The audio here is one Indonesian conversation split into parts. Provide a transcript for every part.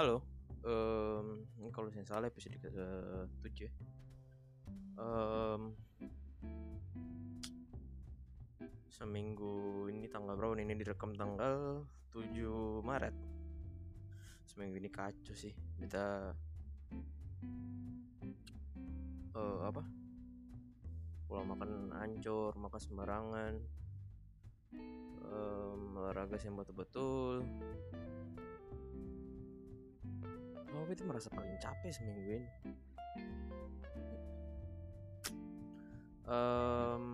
halo. Um, ini kalau saya salah episode ke tujuh. Um, seminggu ini tanggal berapa? Ini direkam tanggal 7 Maret. Seminggu ini kacau sih. Kita uh, apa? Pola makan hancur, makan sembarangan. Um, olahraga yang betul-betul oh itu merasa paling capek seminggu ini. Um,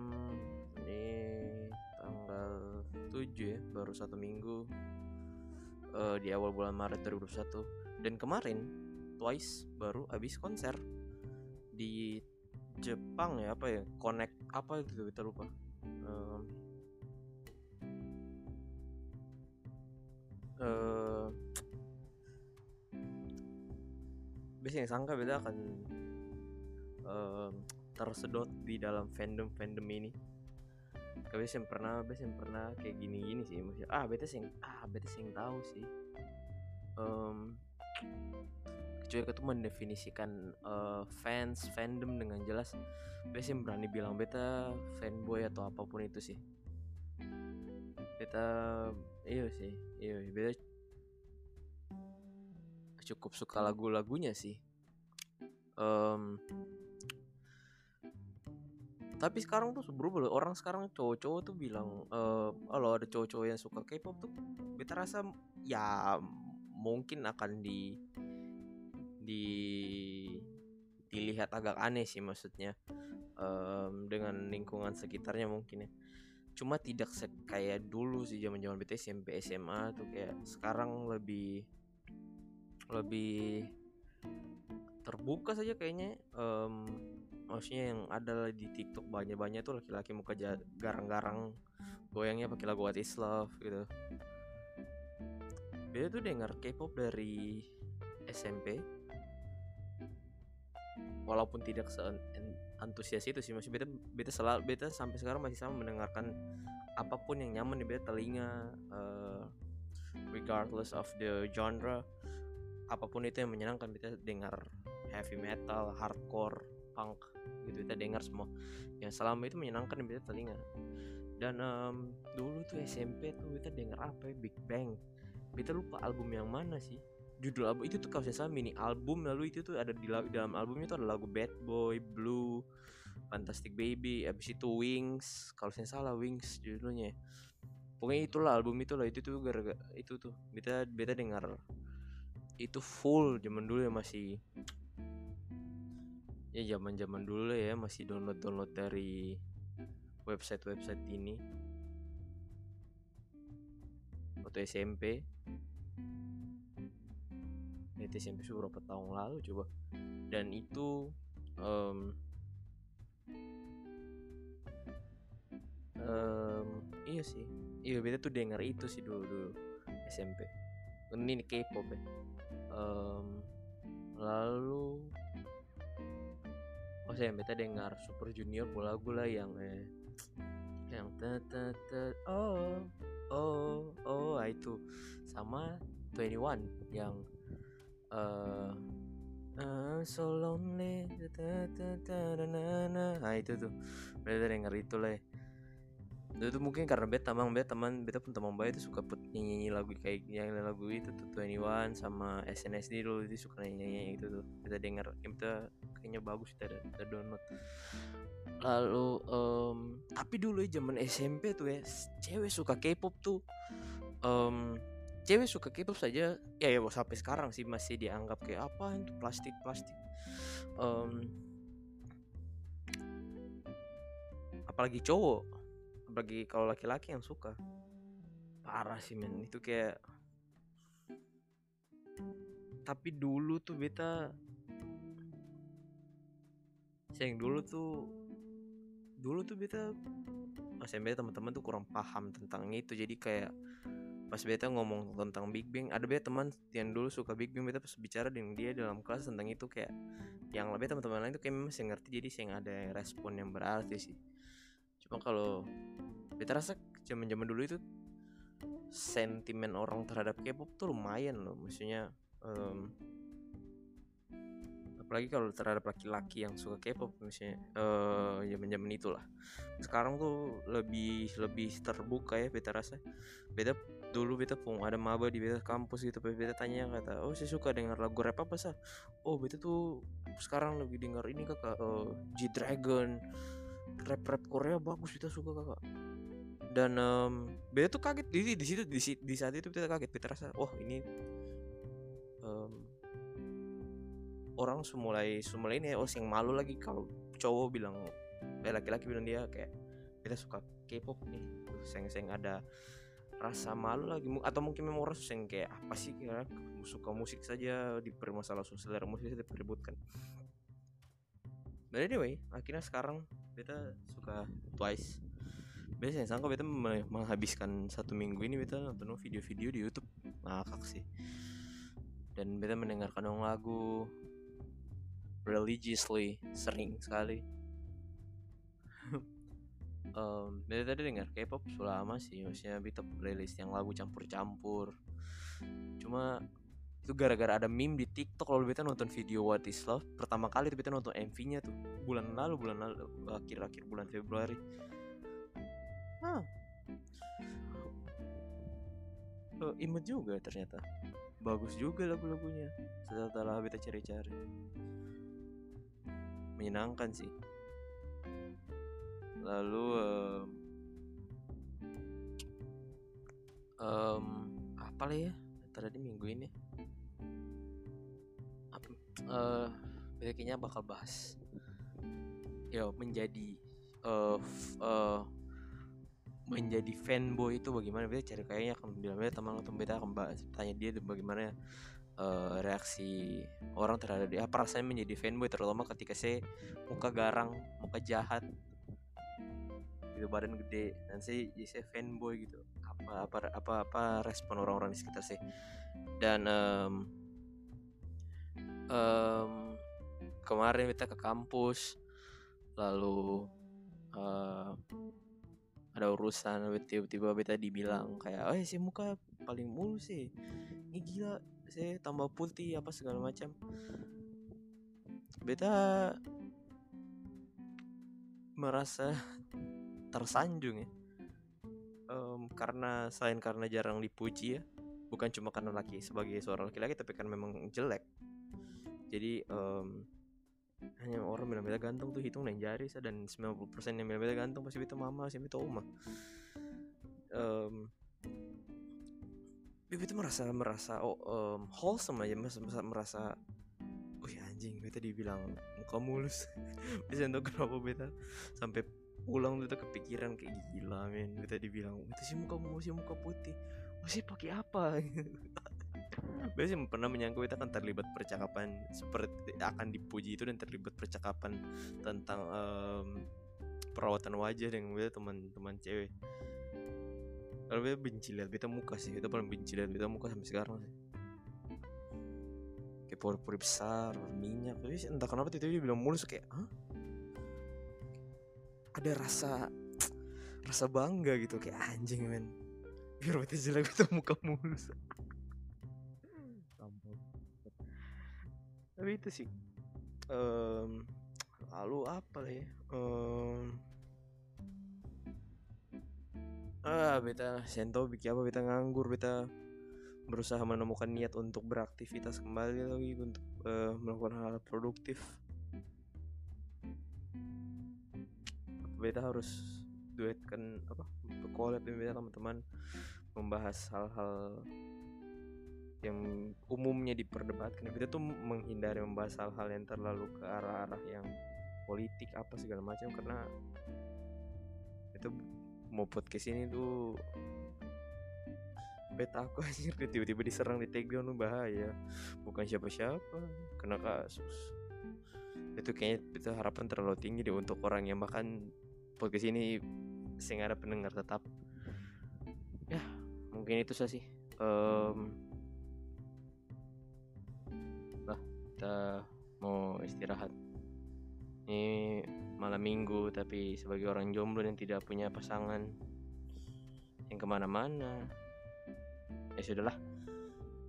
ini tanggal 7 ya baru satu minggu. Uh, di awal bulan Maret 2021 dan kemarin Twice baru habis konser. Di Jepang ya apa ya connect apa gitu kita lupa. Um, uh, biasanya sangka beda akan uh, tersedot di dalam fandom fandom ini Kau yang pernah biasanya pernah kayak gini gini sih maksudnya ah beta sih ah beta sih tahu sih. Um, kecuali itu mendefinisikan uh, fans fandom dengan jelas biasanya berani bilang beta fanboy atau apa pun itu sih. Beta iya sih iya beta cukup suka lagu-lagunya sih. Um, tapi sekarang tuh berubah loh. Orang sekarang cowok-cowok tuh bilang uh, ada cowok-cowok yang suka K-pop tuh kita rasa ya mungkin akan di di dilihat agak aneh sih maksudnya. Um, dengan lingkungan sekitarnya mungkin ya. Cuma tidak kayak dulu sih zaman zaman BTS SMP SMA tuh kayak sekarang lebih lebih terbuka saja kayaknya um, maksudnya yang ada di TikTok banyak-banyak tuh laki-laki muka garang-garang goyangnya pakai lagu What Is Love gitu. Beda tuh dengar K-pop dari SMP walaupun tidak se antusias itu sih masih beta beta selalu beta sampai sekarang masih sama mendengarkan apa pun yang nyaman di beta telinga uh, regardless of the genre apa pun itu yang menyenangkan kita dengar heavy metal, hardcore, punk gitu. Kita dengar semua. Yang selama itu menyenangkan kita telinga. Dan um, dulu tuh SMP tuh kita dengar apa ya? Big Bang. Kita lupa album yang mana sih. Judul album itu tuh kalau saya salah mini album. Lalu itu tuh ada di dalam albumnya tuh ada lagu Bad Boy, Blue, Fantastic Baby, abis itu Wings. Kalau saya salah Wings judulnya. Pokoknya itulah album itulah. Itu tuh gara-gara itu tuh. Kita beta dengar itu full zaman dulu ya masih ya zaman zaman dulu ya masih download download dari website website ini. Waktu SMP itu SMP beberapa tahun lalu coba. Dan itu um, um, iya sih. Iya beta tuh denger itu sih dulu dulu SMP ini K-pop ya. Um, lalu oh saya beta dengar Super Junior lagu lah yang eh yang ta ta ta oh oh oh ah, itu. Sama 21 yang uh, uh, so lonely ta ta ta na na nah itu tuh. Beta denger itu lah ya itu mungkin karena beta teman beta teman beta pun teman baik itu suka put nyanyi, -nyanyi lagu kayak yang lagu itu tuh 21 sama SNSD dulu itu suka nyanyi, -nyanyi itu tuh kita dengar kita kayaknya bagus kita kita download. Lalu um, tapi dulu ya zaman SMP tuh ya cewek suka K-pop tuh um, cewek suka K-pop saja ya ya sampai sekarang sih masih dianggap kayak apa itu plastik plastik. Um, apalagi cowok apalagi kalau laki-laki yang suka. Parah sih men. Itu kayak tapi dulu tuh beta sayang dulu tuh dulu tuh beta masih beta teman-teman tuh kurang paham tentang itu. Jadi kayak pas beta ngomong tentang Big Bang ada beta teman yang dulu suka Big Bang beta pas bicara dengan dia dalam kelas tentang itu kayak yang lebih teman-teman lain tuh kayak masih ngerti jadi saya nggak ada respon yang berarti sih. Cuma kalau kita rasa zaman zaman dulu itu sentimen orang terhadap K-pop tuh lumayan loh. Maksudnya um, apalagi kalau terhadap laki-laki yang suka K-pop misalnya uh, zaman-zaman itulah. Sekarang tuh lebih lebih terbuka ya beta rasa. Beta dulu beta pun ada maba di beta kampus gitu beta tanya kata oh saya suka dengar lagu rap apa sah oh beta tuh sekarang lebih dengar ini kakak uh, G Dragon rap rap Korea bagus beta suka kakak dan um, beta tuh kaget. Di di situ di, di saat itu beta kaget. Beta rasa oh ini um, orang semulai semulai ini oh yang malu lagi kalau cowok bilang eh laki-laki bilang dia kayak kita suka K-pop nih. Seng seng ada rasa malu lagi. Atau mungkin memang orang seng kayak apa sih kira suka musik saja di masalah sosial musik saja dipeributkan But anyway, akhirnya sekarang beta suka Twice. Biasanya sangka beta menghabiskan satu minggu ini beta nonton video-video di YouTube. Ngakak sih. Dan beta mendengarkan lagu religiously sering sekali. Um, dari tadi dengar K-pop sudah lama sih maksudnya beta playlist yang lagu campur-campur. Cuma itu gara-gara ada meme di TikTok kalau beta nonton video What Is Love. Pertama kali itu beta nonton MV-nya tuh. Bulan lalu bulan lalu akhir-akhir bulan Februari ah uh, imut juga ternyata. Bagus juga lagu-lagunya. Setelah beta cari-cari. Menyenangkan sih. Lalu um, um, apa lah ya? Tadi minggu ini apa uh, kayaknya bakal bahas. Ya menjadi uh, uh, menjadi fanboy itu bagaimana? Beta cari kayaknya akan bilang beta teman atau beta akan tanya dia bagaimana uh, reaksi orang terhadap dia. Apa rasanya menjadi fanboy terutama ketika saya muka garang muka jahat gitu badan gede dan saya jadi saya fanboy gitu. Apa apa apa apa respon orang-orang di sekitar saya dan um, um, kemarin kita ke kampus lalu uh, ada urusan tiba-tiba beta dibilang kayak oh si muka paling mulus sih. Ini gila saya tambah putih apa segala macam. Beta merasa tersanjung ya. Um, karena selain karena jarang dipuji ya bukan cuma karena laki sebagai seorang laki-laki tapi kan memang jelek. Jadi um, hanya orang bilang beta ganteng tuh hitung dan jari dan 90% yang bilang beta ganteng pasti beta mama pasti beta oma um, beta merasa merasa oh, um, wholesome aja merasa merasa, ya anjing beta dibilang muka mulus. Bisa untuk kenapa beta sampai pulang tuh kepikiran kayak gila men beta dibilang itu sih muka mulus sih muka putih. Oh sih pakai apa biasanya pernah menyangka kita akan terlibat percakapan seperti akan dipuji itu dan terlibat percakapan tentang um, perawatan wajah dengan beta teman-teman cewek. Kalau beta benci lihat beta muka sih beta paling benci lihat beta muka sampai sekarang sih. Kayak pori-pori besar minyak tapi entah kenapa tiba dia bilang mulus kayak Hah? ada rasa rasa bangga gitu kayak anjing men. Biar beta jelek beta muka mulus tapi itu sih um, lalu apa ya? Um, ah beta sento bikin apa? Beta nganggur beta berusaha menemukan niat untuk beraktivitas kembali lagi untuk uh, melakukan hal, -hal produktif. Beta harus duetkan apa collab dengan teman-teman membahas hal-hal yang umumnya diperdebatkan beta tuh menghindari membahas hal-hal yang terlalu ke arah-arah yang politik apa segala macam karena itu mau podcast ini tuh beta aku anjir tiba-tiba diserang di takedown bahaya. Bukan siapa-siapa kena kasus. Itu kayaknya itu harapan terlalu tinggi deh untuk orang yang bahkan podcast ini sehingga ada pendengar tetap. Ya mungkin itu saja sih. Um, kita mau istirahat. Ini malam minggu tapi sebagai orang jomblo yang tidak punya pasangan yang ke mana-mana. Ya sudahlah.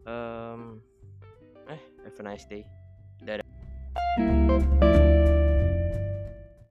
Um, have a nice day